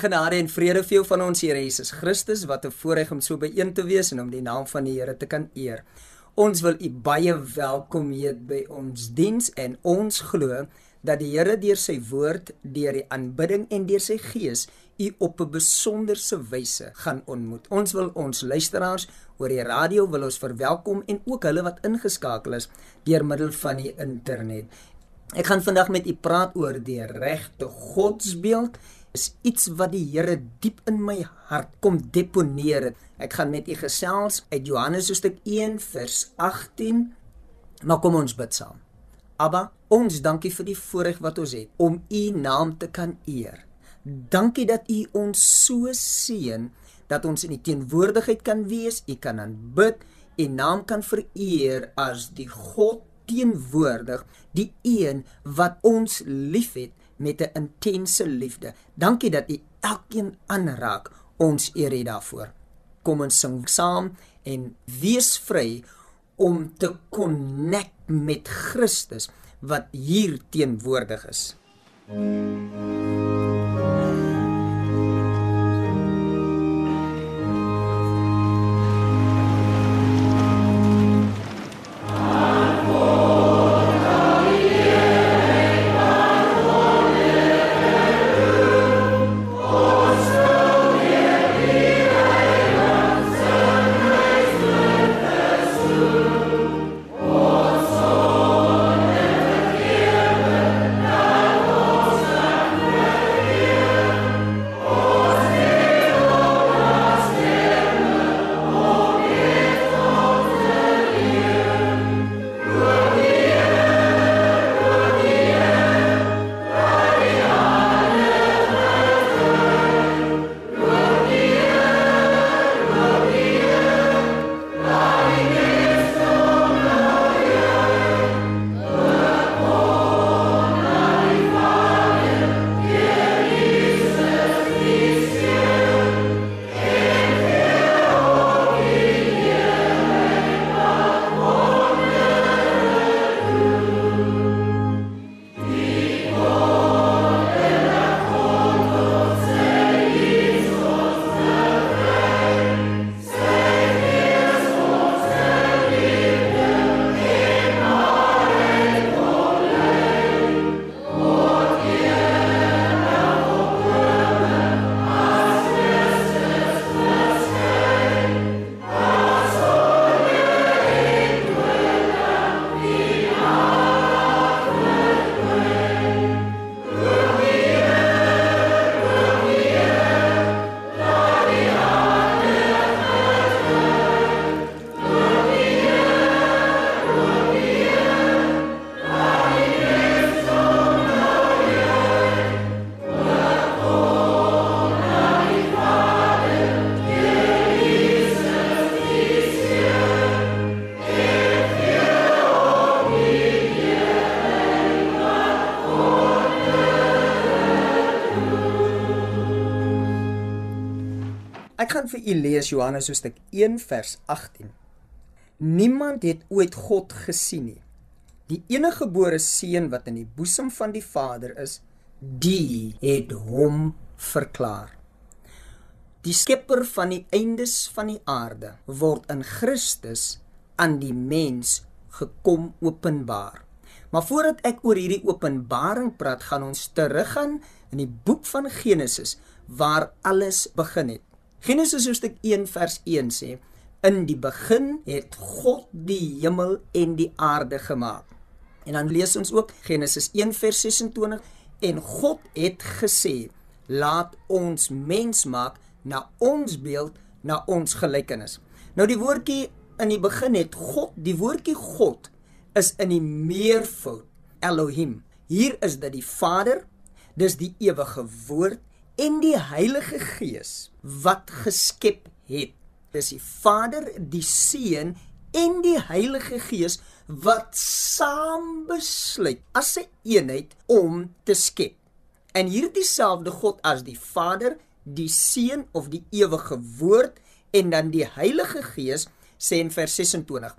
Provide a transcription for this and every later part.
Genade en vrede vir jou van ons Here Jesus Christus wat 'n voorreg om so byeen te wees en om die naam van die Here te kan eer. Ons wil u baie welkom heet by ons diens en ons glo dat die Here deur sy woord, deur die aanbidding en deur sy gees u op 'n besonderse wyse gaan ontmoet. Ons wil ons luisteraars oor die radio wil ons verwelkom en ook hulle wat ingeskakel is deur middel van die internet. Ek gaan vandag met u praat oor die regte godsbeeld is iets wat die Here diep in my hart kom deponeer. Ek gaan met u gesels uit Johannes hoofstuk 1 vers 18. Maar kom ons bid saam. Abba, ons dankie vir die voorreg wat ons het om u naam te kan eer. Dankie dat u ons so seën dat ons in die teenwoordigheid kan wees, u kan aanbid, u naam kan vereer as die God teenwoordig, die een wat ons liefhet met 'n intense liefde. Dankie dat U elkeen aanraak. Ons eer U daarvoor. Kom ons sing saam en wees vry om te connect met Christus wat hier teenwoordig is. Mm. Vir u lees Johannes hoofstuk 1 vers 18. Niemand het ooit God gesien nie. Die enige gebore seun wat in die boesem van die Vader is, die het hom verklaar. Die skepper van die eindes van die aarde word in Christus aan die mens gekom openbaar. Maar voordat ek oor hierdie openbaring praat, gaan ons teruggaan in die boek van Genesis waar alles begin het. Genesis hoofstuk 1 vers 1 sê: In die begin het God die hemel en die aarde gemaak. En dan lees ons ook Genesis 1 vers 26 en God het gesê: Laat ons mens maak na ons beeld, na ons gelykenis. Nou die woordjie in die begin het God, die woordjie God is in die meervoud Elohim. Hier is dit die Vader, dis die ewige woord en die Heilige Gees wat geskep het. Dis die Vader, die Seun en die Heilige Gees wat saam besluit as 'n eenheid om te skep. En hierdie selfde God as die Vader, die Seun of die ewige woord en dan die Heilige Gees sê in vers 26: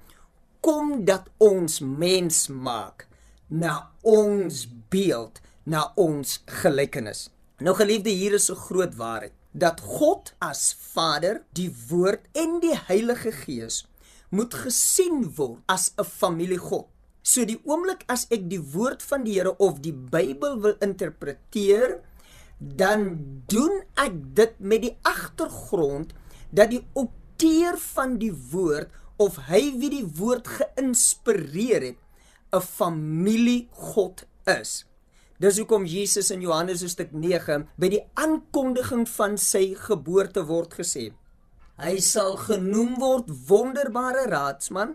Kom dat ons mens maak na ons beeld, na ons gelykenis. Nou geliefde, hier is 'n groot waarheid dat God as Vader, die Woord en die Heilige Gees moet gesien word as 'n familie God. So die oomblik as ek die woord van die Here of die Bybel wil interpreteer, dan doen ek dit met die agtergrond dat die outeur van die woord of hy wie die woord geïnspireer het, 'n familie God is. Dis hoekom Jesus in Johannes hoofstuk 9 by die aankondiging van sy geboorte word gesê: Hy sal genoem word wonderbare raadsman,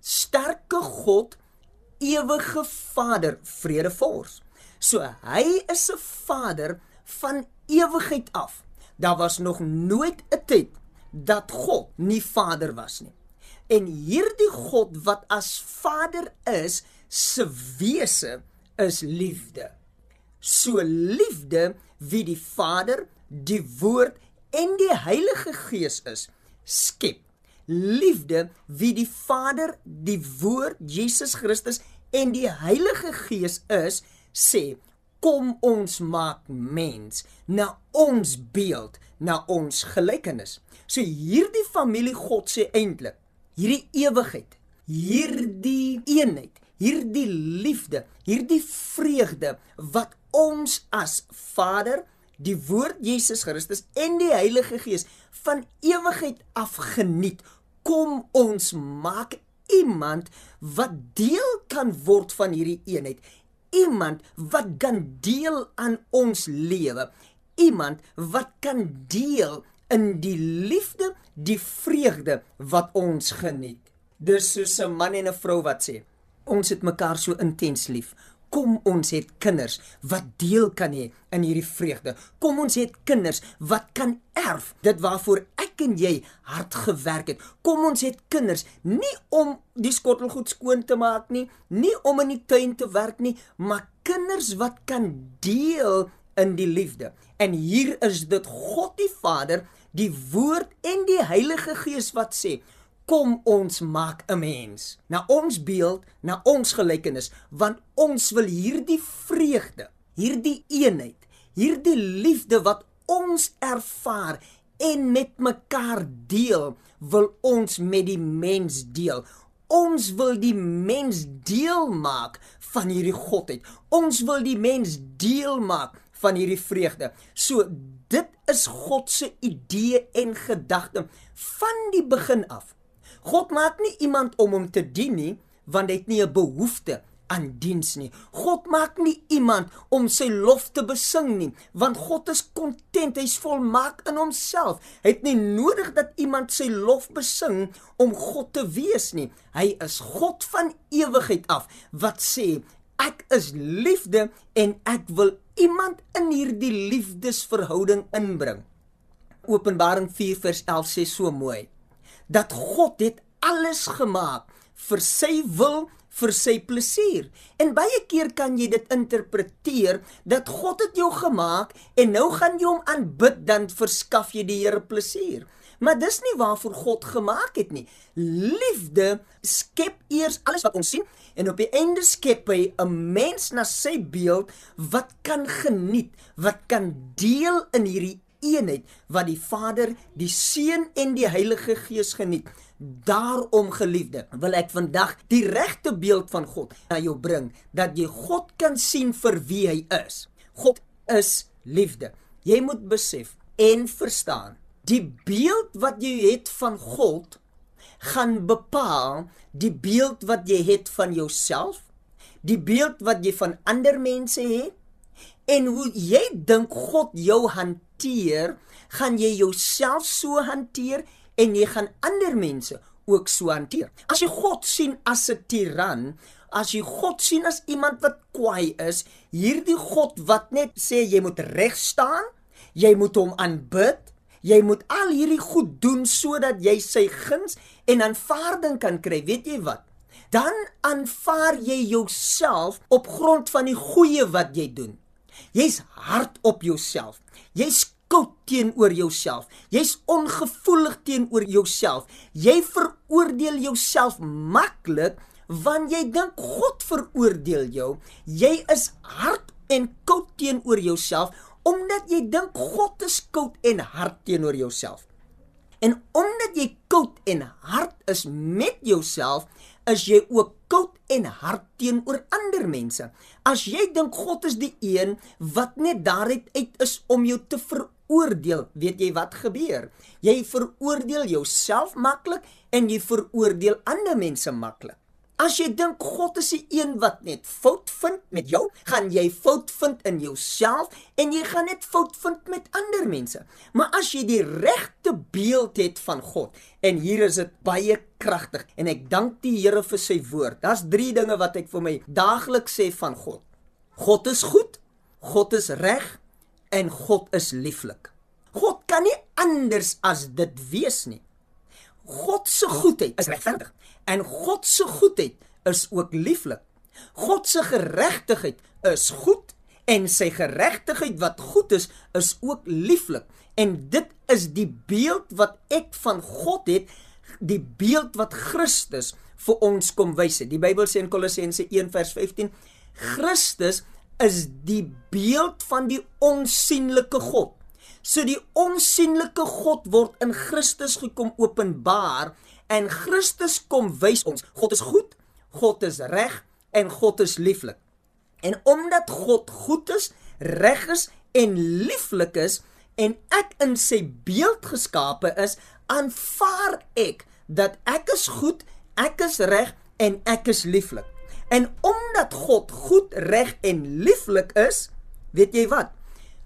sterke God, ewige Vader, vredevors. So hy is 'n Vader van ewigheid af. Daar was nog nooit 'n tyd dat God nie Vader was nie. En hierdie God wat as Vader is, se wese is liefde so liefde wie die Vader, die Woord en die Heilige Gees is, skep. Liefde wie die Vader, die Woord, Jesus Christus en die Heilige Gees is, sê kom ons maak mens na ons beeld, na ons gelykenis. So hierdie familie God sê eintlik, hierdie ewigheid, hierdie eenheid, hierdie liefde, hierdie vreugde wat ons as Vader, die Woord Jesus Christus en die Heilige Gees van ewigheid af geniet, kom ons maak iemand wat deel kan word van hierdie eenheid. Iemand wat kan deel aan ons lewe. Iemand wat kan deel in die liefde, die vreugde wat ons geniet. Dis soos 'n man en 'n vrou wat sê, ons het mekaar so intens lief. Kom ons het kinders wat deel kan hê in hierdie vreugde. Kom ons het kinders wat kan erf dit waarvoor ek en jy hard gewerk het. Kom ons het kinders nie om die skottelgoed skoon te maak nie, nie om in die tuin te werk nie, maar kinders wat kan deel in die liefde. En hier is dit God die Vader, die Woord en die Heilige Gees wat sê kom ons maak 'n mens na ons beeld, na ons gelykenis, want ons wil hierdie vreugde, hierdie eenheid, hierdie liefde wat ons ervaar en met mekaar deel, wil ons met die mens deel. Ons wil die mens deel maak van hierdie godheid. Ons wil die mens deel maak van hierdie vreugde. So dit is God se idee en gedagte van die begin af. God maak nie iemand om hom te dien nie, want hy het nie 'n behoefte aan diens nie. God maak nie iemand om sy lof te besing nie, want God is kontent, hy's volmaak in homself. Hy het nie nodig dat iemand sy lof besing om God te wees nie. Hy is God van ewigheid af wat sê ek is liefde en ek wil iemand in hierdie liefdesverhouding inbring. Openbaring 4 vers 11 sê so mooi dat God het alles gemaak vir sy wil, vir sy plesier. En baie keer kan jy dit interpreteer dat God het jou gemaak en nou gaan jy hom aanbid dan verskaf jy die Here plesier. Maar dis nie waarvoor God gemaak het nie. Liefde skep eers alles wat ons sien en op die einde skep hy 'n mens na sy beeld wat kan geniet, wat kan deel in hierdie eenheid wat die Vader, die Seun en die Heilige Gees geniet. Daarom geliefde, wil ek vandag die regte beeld van God na jou bring dat jy God kan sien vir wie hy is. God is liefde. Jy moet besef en verstaan, die beeld wat jy het van God gaan bepaal die beeld wat jy het van jouself, die beeld wat jy van ander mense het en hoe jy dink God jou hanteer gaan jy jouself so hanteer en jy gaan ander mense ook so hanteer. As jy God sien as 'n tiran, as jy God sien as iemand wat kwaai is, hierdie God wat net sê jy moet reg staan, jy moet hom aanbid, jy moet al hierdie goed doen sodat jy sy guns en aanvaarding kan kry, weet jy wat? Dan aanvaar jy jouself op grond van die goeie wat jy doen. Jy's hard op jouself. Jy's koud teenoor jouself. Jy's ongevoelig teenoor jouself. Jy veroordeel jouself maklik want jy dink God veroordeel jou. Jy is hard en koud teenoor jouself omdat jy dink God is koud en hard teenoor jouself. En omdat jy koud en hard is met jouself, is jy ook koud en hard teenoor ander mense. As jy dink God is die een wat net daaruit uit is om jou te veroordeel, weet jy wat gebeur? Jy veroordeel jouself maklik en jy veroordeel ander mense maklik. As jy dink God is die een wat net fout vind met jou, gaan jy fout vind in jouself en jy gaan net fout vind met ander mense. Maar as jy die regte beeld het van God en hier is dit baie kragtig en ek dank die Here vir sy woord. Daar's 3 dinge wat ek vir my daagliks sê van God. God is goed, God is reg en God is lieflik. God kan nie anders as dit wees nie. God se goedheid is regverdig en God se goedheid is ook lieflik. God se geregtigheid is goed en sy geregtigheid wat goed is is ook lieflik. En dit is die beeld wat ek van God het, die beeld wat Christus vir ons kom wys. Die Bybel sê in Kolossense 1:15 Christus is die beeld van die onsigbare God. So die onsigbare God word in Christus gekom openbaar en Christus kom wys ons God is goed, God is reg en God is lieflik. En omdat God goed is, reg is en lieflik is en ek in sy beeld geskape is, aanvaar ek dat ek is goed, ek is reg en ek is lieflik. En omdat God goed, reg en lieflik is, weet jy wat?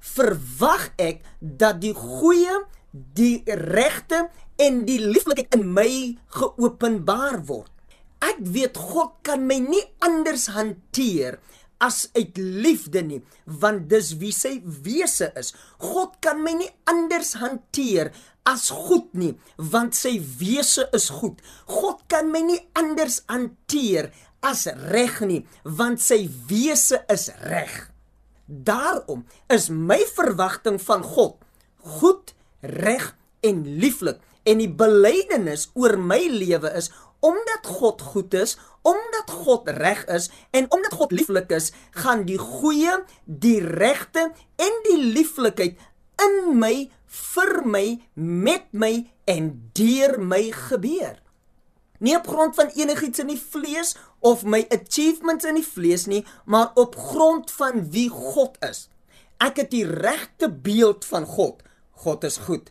verwag ek dat die goeie, die regte en die lieflikheid in my geopenbaar word. Ek weet God kan my nie anders hanteer as uit liefde nie, want dis wie sy wese is. God kan my nie anders hanteer as goed nie, want sy wese is goed. God kan my nie anders hanteer as reg nie, want sy wese is reg. Daarom is my verwagting van God goed, reg en lieflik en die belydenis oor my lewe is omdat God goed is, omdat God reg is en omdat God lieflik is, gaan die goeie, die regte en die lieflikheid in my, vir my, met my en deur my gebeur. Nie op grond van enigiets in die vlees of my achievements in die vlees nie, maar op grond van wie God is. Ek het die regte beeld van God. God is goed.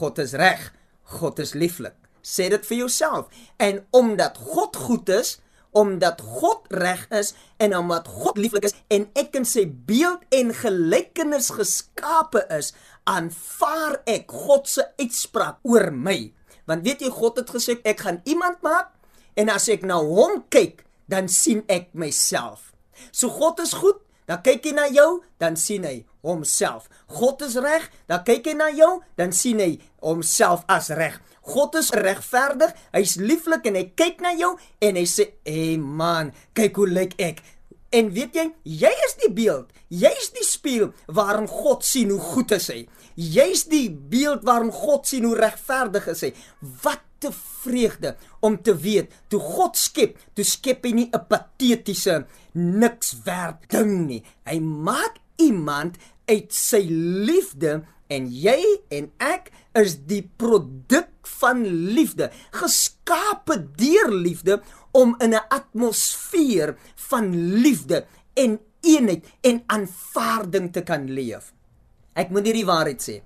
God is reg. God is lieflik. Sê dit vir jouself. En omdat God goed is, omdat God reg is en omdat God lieflik is en ek in sy beeld en gelykenis geskape is, aanvaar ek God se uitspraak oor my. Want weet jy God het gesê ek gaan iemand maak en as ek na hom kyk, dan sien ek myself. So God is goed, dan kyk hy na jou, dan sien hy homself. God is reg, dan kyk hy na jou, dan sien hy homself as reg. God is regverdig, hy's lieflik en hy kyk na jou en hy sê, "Hey man, kyk hoe lyk ek." En weet jy, jy is die beeld, jy's die spieël waarin God sien hoe goed is hy. Jy's die beeld waarin God sien hoe regverdig is hy. Wat te vreugde om te weet toe God skep, toe skep hy nie 'n patetiese niks werd ding nie. Hy maak iemand uit sy liefde en jy en ek is die produk van liefde, geskape deur liefde om in 'n atmosfeer van liefde en eenheid en aanvaarding te kan leef. Ek moet hierdie waarheid sê.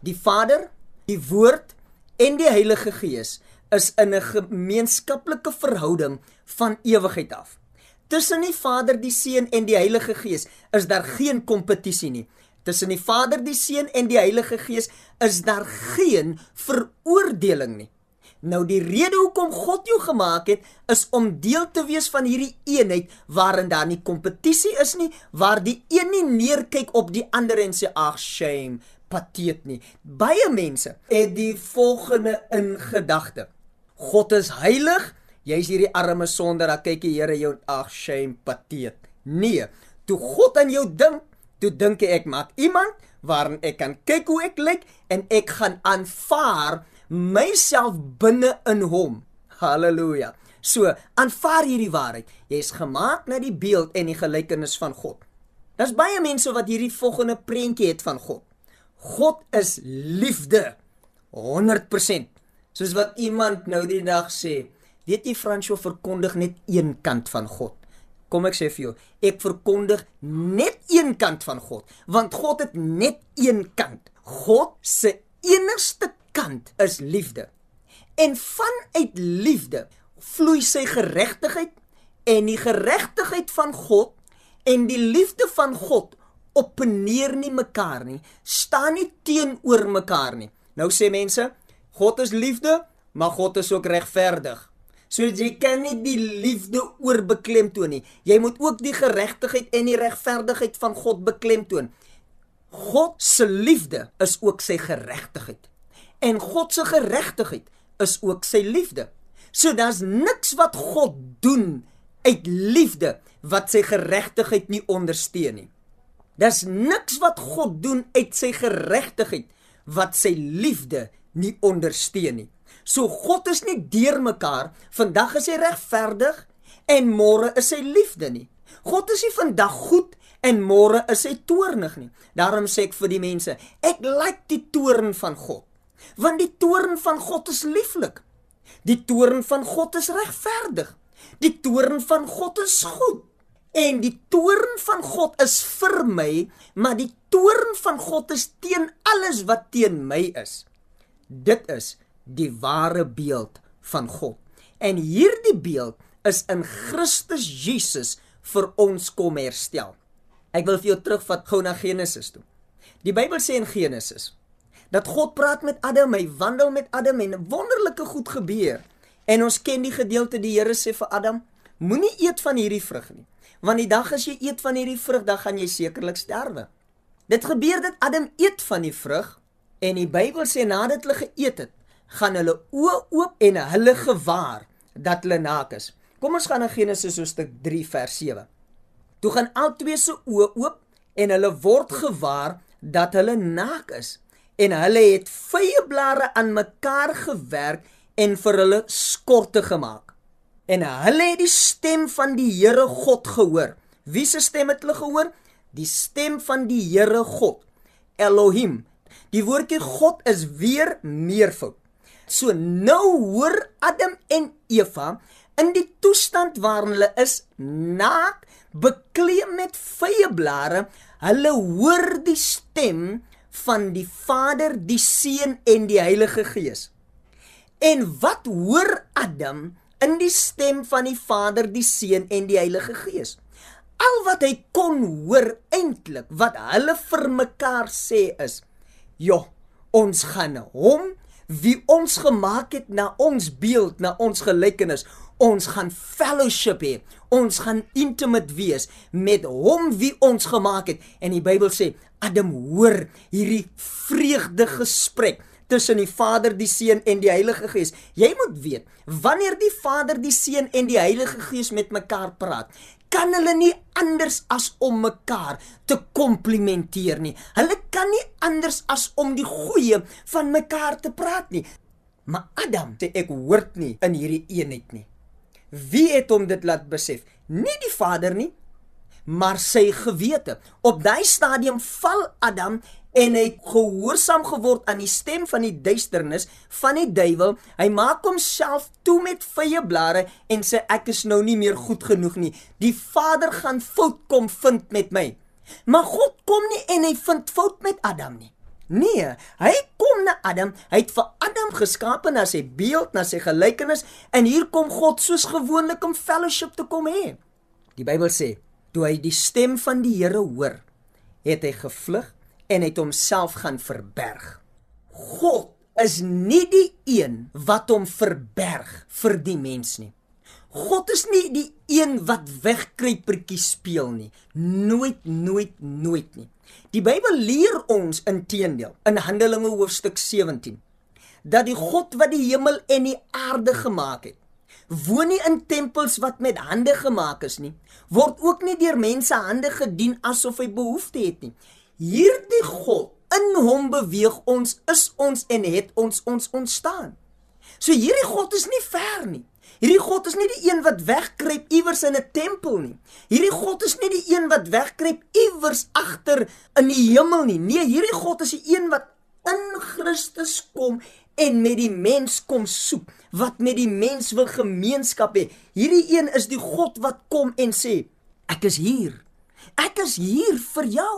Die Vader, die Woord en die Heilige Gees is in 'n gemeenskaplike verhouding van ewigheid af. Tussen die Vader, die Seun en die Heilige Gees is daar geen kompetisie nie. Tussen die Vader, die Seun en die Heilige Gees is daar geen veroordeling nie. Nou die rede hoekom God jou gemaak het is om deel te wees van hierdie eenheid waarin daar nie kompetisie is nie, waar die een nie neerkyk op die ander en sê ag shame, pateet nie. Baie mense het die volgende in gedagte. God is heilig, jy's hierdie arme sondaar, dan kyk die Here jou ag shame, pateet. Nee, toe God aan jou dink, toe dink ek maak iemand waarin ek kan kyk hoe ek lyk en ek gaan aanvaar myself binne in hom. Halleluja. So, aanvaar hierdie waarheid. Jy's gemaak na die beeld en die gelykenis van God. Daar's baie mense wat hierdie volgende prentjie het van God. God is liefde. 100%. Soos wat iemand nou die dag sê, weet jy Fransjo verkondig net een kant van God. Kom ek sê vir jou, ek verkondig net een kant van God, want God het net een kant. God se enigste kant is liefde. En vanuit liefde vloei sy geregtigheid en die geregtigheid van God en die liefde van God opneer nie mekaar nie, staan nie teenoor mekaar nie. Nou sê mense, God is liefde, maar God is ook regverdig. So jy kan nie die liefde oorbeklemtoon nie. Jy moet ook die geregtigheid en die regverdigheid van God beklemtoon. God se liefde is ook sy geregtigheid. En God se geregtigheid is ook sy liefde. So daar's niks wat God doen uit liefde wat sy geregtigheid nie ondersteun nie. Daar's niks wat God doen uit sy geregtigheid wat sy liefde nie ondersteun nie. So God is nie deurmekaar, vandag is hy regverdig en môre is hy liefde nie. God is nie vandag goed en môre is hy toornig nie. Daarom sê ek vir die mense, ek like die toorn van God. Want die toorn van God is lieflik. Die toorn van God is regverdig. Die toorn van God is goed. En die toorn van God is vir my, maar die toorn van God is teen alles wat teen my is. Dit is die ware beeld van God. En hierdie beeld is in Christus Jesus vir ons kom herstel. Ek wil vir jou terugvat gou na Genesis toe. Die Bybel sê in Genesis dat God praat met Adam, hy wandel met Adam en wonderlike goed gebeur. En ons ken die gedeelte die Here sê vir Adam, moenie eet van hierdie vrug nie, want die dag as jy eet van hierdie vrug, dan gaan jy sekerlik sterwe. Dit gebeur dat Adam eet van die vrug en die Bybel sê nadat hulle geëet het, gaan hulle oë oop en hulle gewaar dat hulle naak is. Kom ons gaan na Genesis hoofstuk 3 vers 7. Toe gaan albei se oë oop en hulle word gewaar dat hulle naak is en hulle het vye blare aan mekaar gewerk en vir hulle skorte gemaak. En hulle het die stem van die Here God gehoor. Wie se stem het hulle gehoor? Die stem van die Here God, Elohim. Die woordjie God is weer meervoud. So nou hoor Adam en Eva in die toestand waarin hulle is naak, bekleed met vye blare, hulle hoor die stem van die Vader, die Seun en die Heilige Gees. En wat hoor Adam in die stem van die Vader, die Seun en die Heilige Gees? Al wat hy kon hoor eintlik wat hulle vir mekaar sê is: "Jo, ons gaan hom wie ons gemaak het na ons beeld, na ons gelykenis. Ons gaan fellowship hê. Ons gaan intimate wees met hom wie ons gemaak het. En die Bybel sê Adam hoor hierdie vreugde gesprek tussen die Vader, die Seun en die Heilige Gees. Jy moet weet, wanneer die Vader, die Seun en die Heilige Gees met mekaar praat, kan hulle nie anders as om mekaar te komplimenteer nie. Hulle kan nie anders as om die goeie van mekaar te praat nie. Maar Adam sê ek hoort nie in hierdie eenheid nie. Wie het hom dit laat besef? Nie die Vader nie, maar sy gewete. Op daai stadium val Adam en hy gehoorsaam geword aan die stem van die duisternis van die duiwel. Hy maak homself toe met vye blare en sê ek is nou nie meer goed genoeg nie. Die Vader gaan fout kom vind met my. Maar God kom nie en hy vind fout met Adam nie. Nee, hy kom na Adam. Hy het vir Adam geskape na sy beeld, na sy gelykenis en hier kom God soos gewoonlik om fellowship te kom hê. Die Bybel sê, toe hy die stem van die Here hoor, het hy gevlug en het homself gaan verberg. God is nie die een wat hom verberg vir die mens nie. God is nie die een wat wegkruipertjie speel nie. Nooit, nooit, nooit nie. Die Bybel leer ons inteendeel in Handelinge hoofstuk 17 dat die God wat die hemel en die aarde gemaak het, woon nie in tempels wat met hande gemaak is nie, word ook nie deur mense hande gedien asof hy behoefte het nie hierdie God in hom beweeg ons is ons en het ons ons ontstaan. So hierdie God is nie ver nie. Hierdie God is nie die een wat wegkruip iewers in 'n tempel nie. Hierdie God is nie die een wat wegkruip iewers agter in die hemel nie. Nee, hierdie God is die een wat in Christus kom en met die mens kom soek, wat met die mens wil gemeenskap hê. Hierdie een is die God wat kom en sê, ek is hier. Ek is hier vir jou.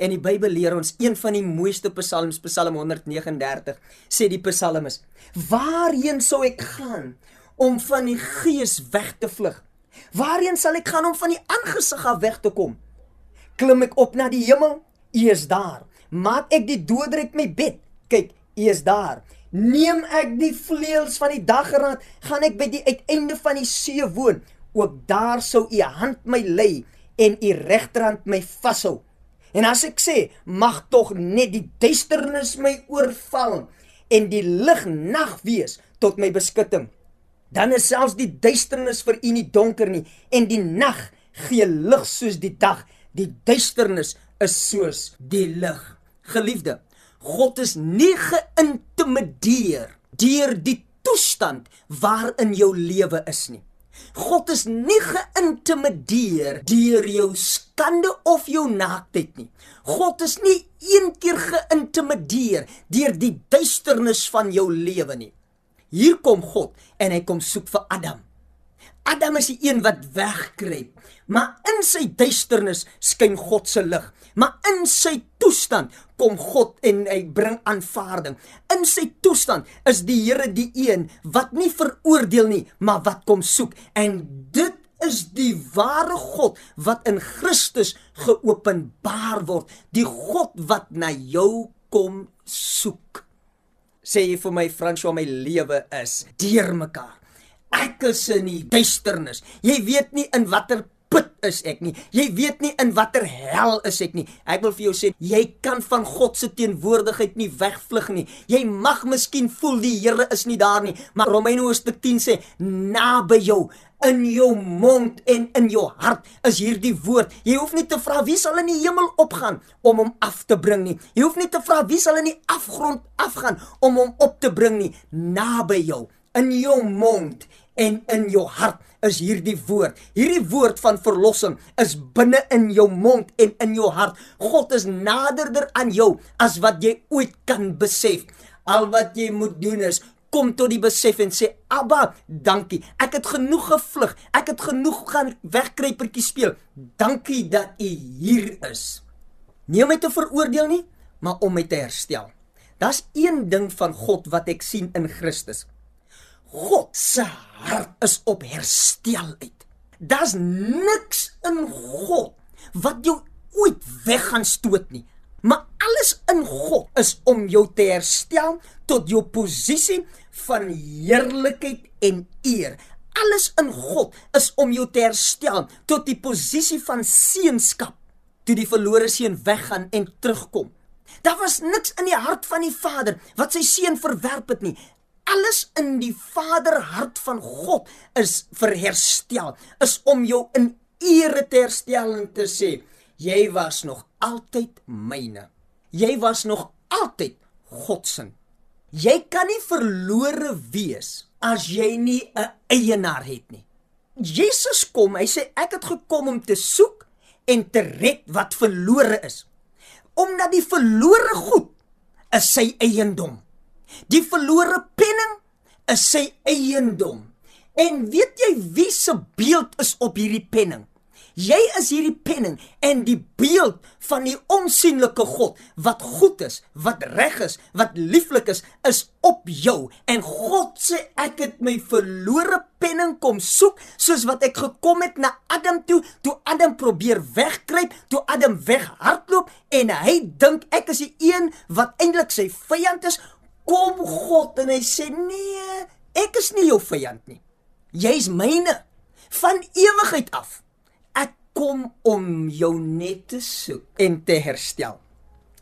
En die Bybel leer ons een van die mooiste psalms, Psalm 139, sê die psalmis: "Waarheen sou ek gaan om van die gees weg te vlug? Waarheen sal ek gaan om van die aangesig af weg te kom? Klim ek op na die hemel? U is daar. Maak ek die doodryk my bed? Kyk, is daar. Neem ek die vleuels van die dageraad, gaan ek by die uiteinde van die see woon. Ook daar sou u hand my lei en u regterhand my vashou." En as ek sê, mag tog net die duisternis my oorval en die lig nag wees tot my beskutting. Dan is selfs die duisternis vir u nie donker nie en die nag gee lig soos die dag. Die duisternis is soos die lig. Geliefde, God is nie geïntimideer deur die toestand waarin jou lewe is nie. God is nie geïntimideer deur jou skande of jou naaktheid nie. God is nie een keer geïntimideer deur die duisternis van jou lewe nie. Hier kom God en hy kom soek vir Adam. Adam is die een wat wegkruip, maar in sy duisternis skyn God se lig. Maar in sy toestand kom God en hy bring aanvaarding. In sy toestand is die Here die een wat nie veroordeel nie, maar wat kom soek. En dit is die ware God wat in Christus geopenbaar word, die God wat na jou kom soek. Sê jy vir my François, my lewe is deurmekaar. Ek is in die duisternis. Jy weet nie in watter put is ek nie. Jy weet nie in watter hel is ek nie. Ek wil vir jou sê, jy kan van God se teenwoordigheid nie wegvlug nie. Jy mag miskien voel die Here is nie daar nie, maar Romeine hoofstuk 10 sê, naby jou in jou mond en in jou hart is hierdie woord. Jy hoef nie te vra wie sal in die hemel opgaan om hom af te bring nie. Jy hoef nie te vra wie sal in die afgrond afgaan om hom op te bring nie. Naby jou, in jou mond en in jou hart is hierdie woord. Hierdie woord van verlossing is binne in jou mond en in jou hart. God is naderder aan jou as wat jy ooit kan besef. Al wat jy moet doen is kom tot die besef en sê Abba, dankie. Ek het genoeg gevlug. Ek het genoeg gaan wegkruipertjie speel. Dankie dat U hier is. Nie om my te veroordeel nie, maar om my te herstel. Daar's een ding van God wat ek sien in Christus. God se hart is op herstel uit. Daar's niks in God wat jou ooit weg gaan stoot nie. Maar alles in God is om jou te herstel tot jou posisie van heerlikheid en eer. Alles in God is om jou te herstel tot die posisie van seunskap toe die verlore seun weggaan en terugkom. Daar was niks in die hart van die Vader wat sy seun verwerp het nie alles in die vaderhart van God is vir herstel, is om jou in ere te herstel en te sê, jy was nog altyd myne. Jy was nog altyd God se. Jy kan nie verlore wees as jy nie 'n eienaar het nie. Jesus kom, hy sê ek het gekom om te soek en te red wat verlore is. Omdat die verlore goed is sy eiendom. Die verlore penning is sy eiendom. En weet jy wie se beeld is op hierdie penning? Jy is hierdie penning en die beeld van die onsigbare God wat goed is, wat reg is, wat lieflik is, is op jou. En God sê ek het my verlore penning kom soek, soos wat ek gekom het na Adam toe, toe Adam probeer wegkruip, toe Adam weghardloop en hy dink ek is die een wat eintlik sy vyand is kom God en hy sê nee, ek is nie jou vyand nie. Jy's myne van ewigheid af. Ek kom om jou net te soek en te herstel.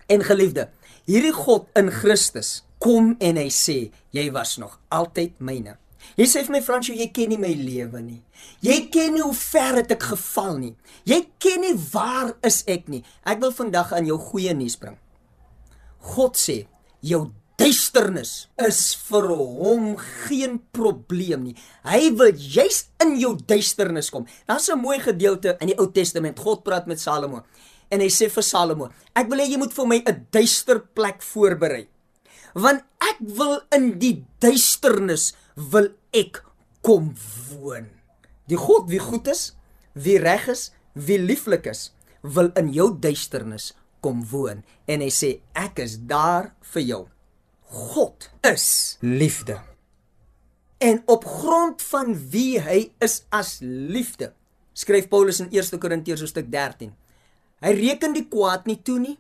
En geliefde, hierdie God in Christus kom en hy sê jy was nog altyd myne. Jy sê vir my Fransjo, jy ken nie my lewe nie. Jy ken nie hoe ver het ek geval nie. Jy ken nie waar is ek nie. Ek wil vandag aan jou goeie nuus bring. God sê jou duisternis is vir hom geen probleem nie. Hy wil juis in jou duisternis kom. Daar's 'n mooi gedeelte in die Ou Testament. God praat met Salomo en hy sê vir Salomo: "Ek wil hê jy moet vir my 'n duister plek voorberei. Want ek wil in die duisternis wil ek kom woon." Die God wie goed is, wie reg is, wie lieflik is, wil in jou duisternis kom woon en hy sê ek is daar vir jou. God is liefde. En op grond van wie hy is as liefde, skryf Paulus in 1 Korintiërs hoofstuk 13. Hy reken die kwaad nie toe nie.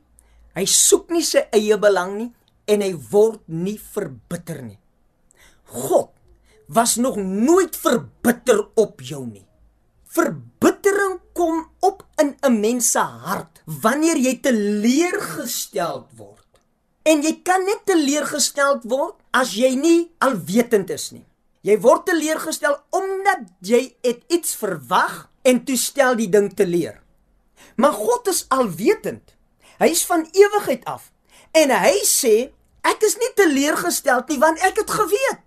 Hy soek nie sy eie belang nie en hy word nie verbitter nie. God was nog nooit verbitter op jou nie. Verbittering kom op in 'n mens se hart wanneer jy teleurgestel word. En jy kan net teleurgestel word as jy nie alwetend is nie. Jy word teleurgestel omdat jy iets verwag en toestel die ding te leer. Maar God is alwetend. Hy is van ewigheid af. En hy sê ek is nie teleurgestel nie want ek het geweet.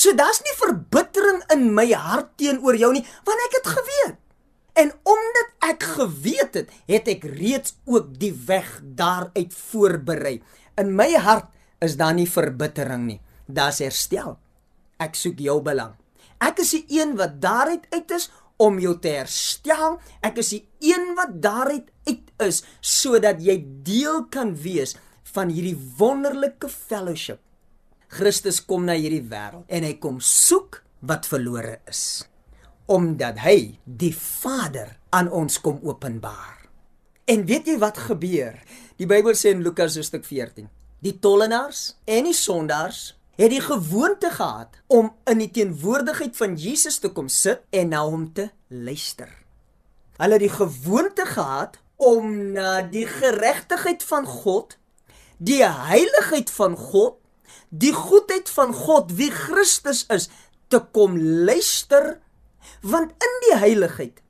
So daar's nie verbittering in my hart teenoor jou nie want ek het geweet. En omdat ek geweet het, het ek reeds ook die weg daaruit voorberei. In my hart is daar nie verbittering nie. Daar's herstel. Ek soek jou belang. Ek is die een wat daaruit uit is om jou te herstel. Ek is die een wat daaruit uit is sodat jy deel kan wees van hierdie wonderlike fellowship. Christus kom na hierdie wêreld en hy kom soek wat verlore is omdat hy die Vader aan ons kom openbaar. En weet jy wat gebeur? Die Bybel sê in Lukas hoofstuk 14, die tollenaars en die sondaars het die gewoonte gehad om in die teenwoordigheid van Jesus te kom sit en na hom te luister. Hulle het die gewoonte gehad om na die geregtigheid van God, die heiligheid van God, die goedheid van God wie Christus is te kom luister want in die heiligheid,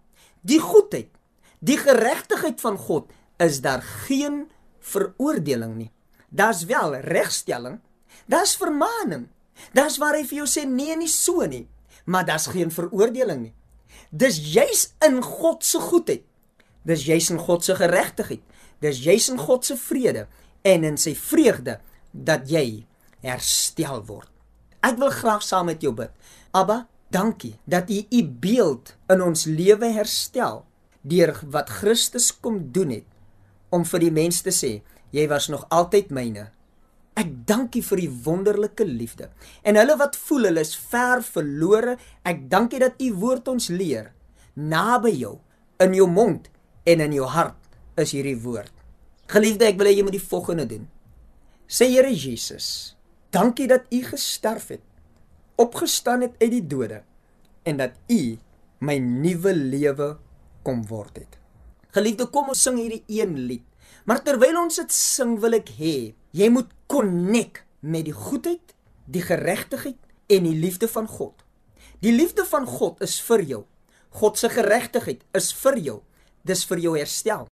die goedheid, die geregtigheid van God is daar geen veroordeling nie. Daar's wel regstelling Dis vermaaning. Dis waar hy vir jou sê nee nie so nie, maar dis geen veroordeling nie. Dis juis in God se goedheid. Dis juis in God se geregtigheid. Dis juis in God se vrede en in sy vreugde dat jy herstel word. Ek wil graag saam met jou bid. Abba, dankie dat U U beeld in ons lewe herstel deur wat Christus kom doen het om vir die mens te sê jy was nog altyd myne Ek dank U vir U wonderlike liefde. En hulle wat voel hulle is ver verlore, ek dank U dat U woord ons leer. Naby jou, in jou mond en in jou hart is hierdie woord. Geliefde, ek wil hê jy moet die volgende doen. Sê Here Jesus, dankie dat U gesterf het, opgestaan het uit die dode en dat U my nuwe lewe kom word het. Geliefde, kom ons sing hierdie een lied. Maar terwyl ons dit sing, wil ek hê jy moet konnek met die goedheid, die geregtigheid en die liefde van God. Die liefde van God is vir jou. God se geregtigheid is vir jou. Dis vir jou herstel.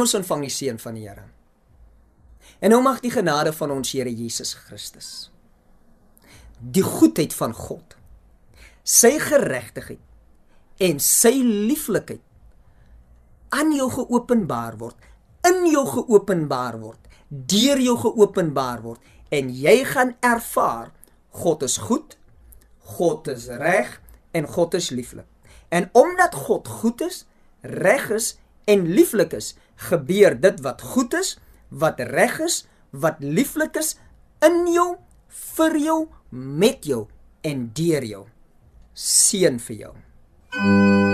Ons ontvang die seën van die Here. En nou mag die genade van ons Here Jesus Christus, die goedheid van God, sy geregtigheid en sy lieflikheid aan jou geopenbaar word, in jou geopenbaar word, deur jou geopenbaar word en jy gaan ervaar God is goed, God is reg en God is lieflik. En omdat God goed is, reg is en lieflik is, gebeur dit wat goed is, wat reg is, wat lieflik is in jou, vir jou, met jou en deur jou. Seën vir jou. You.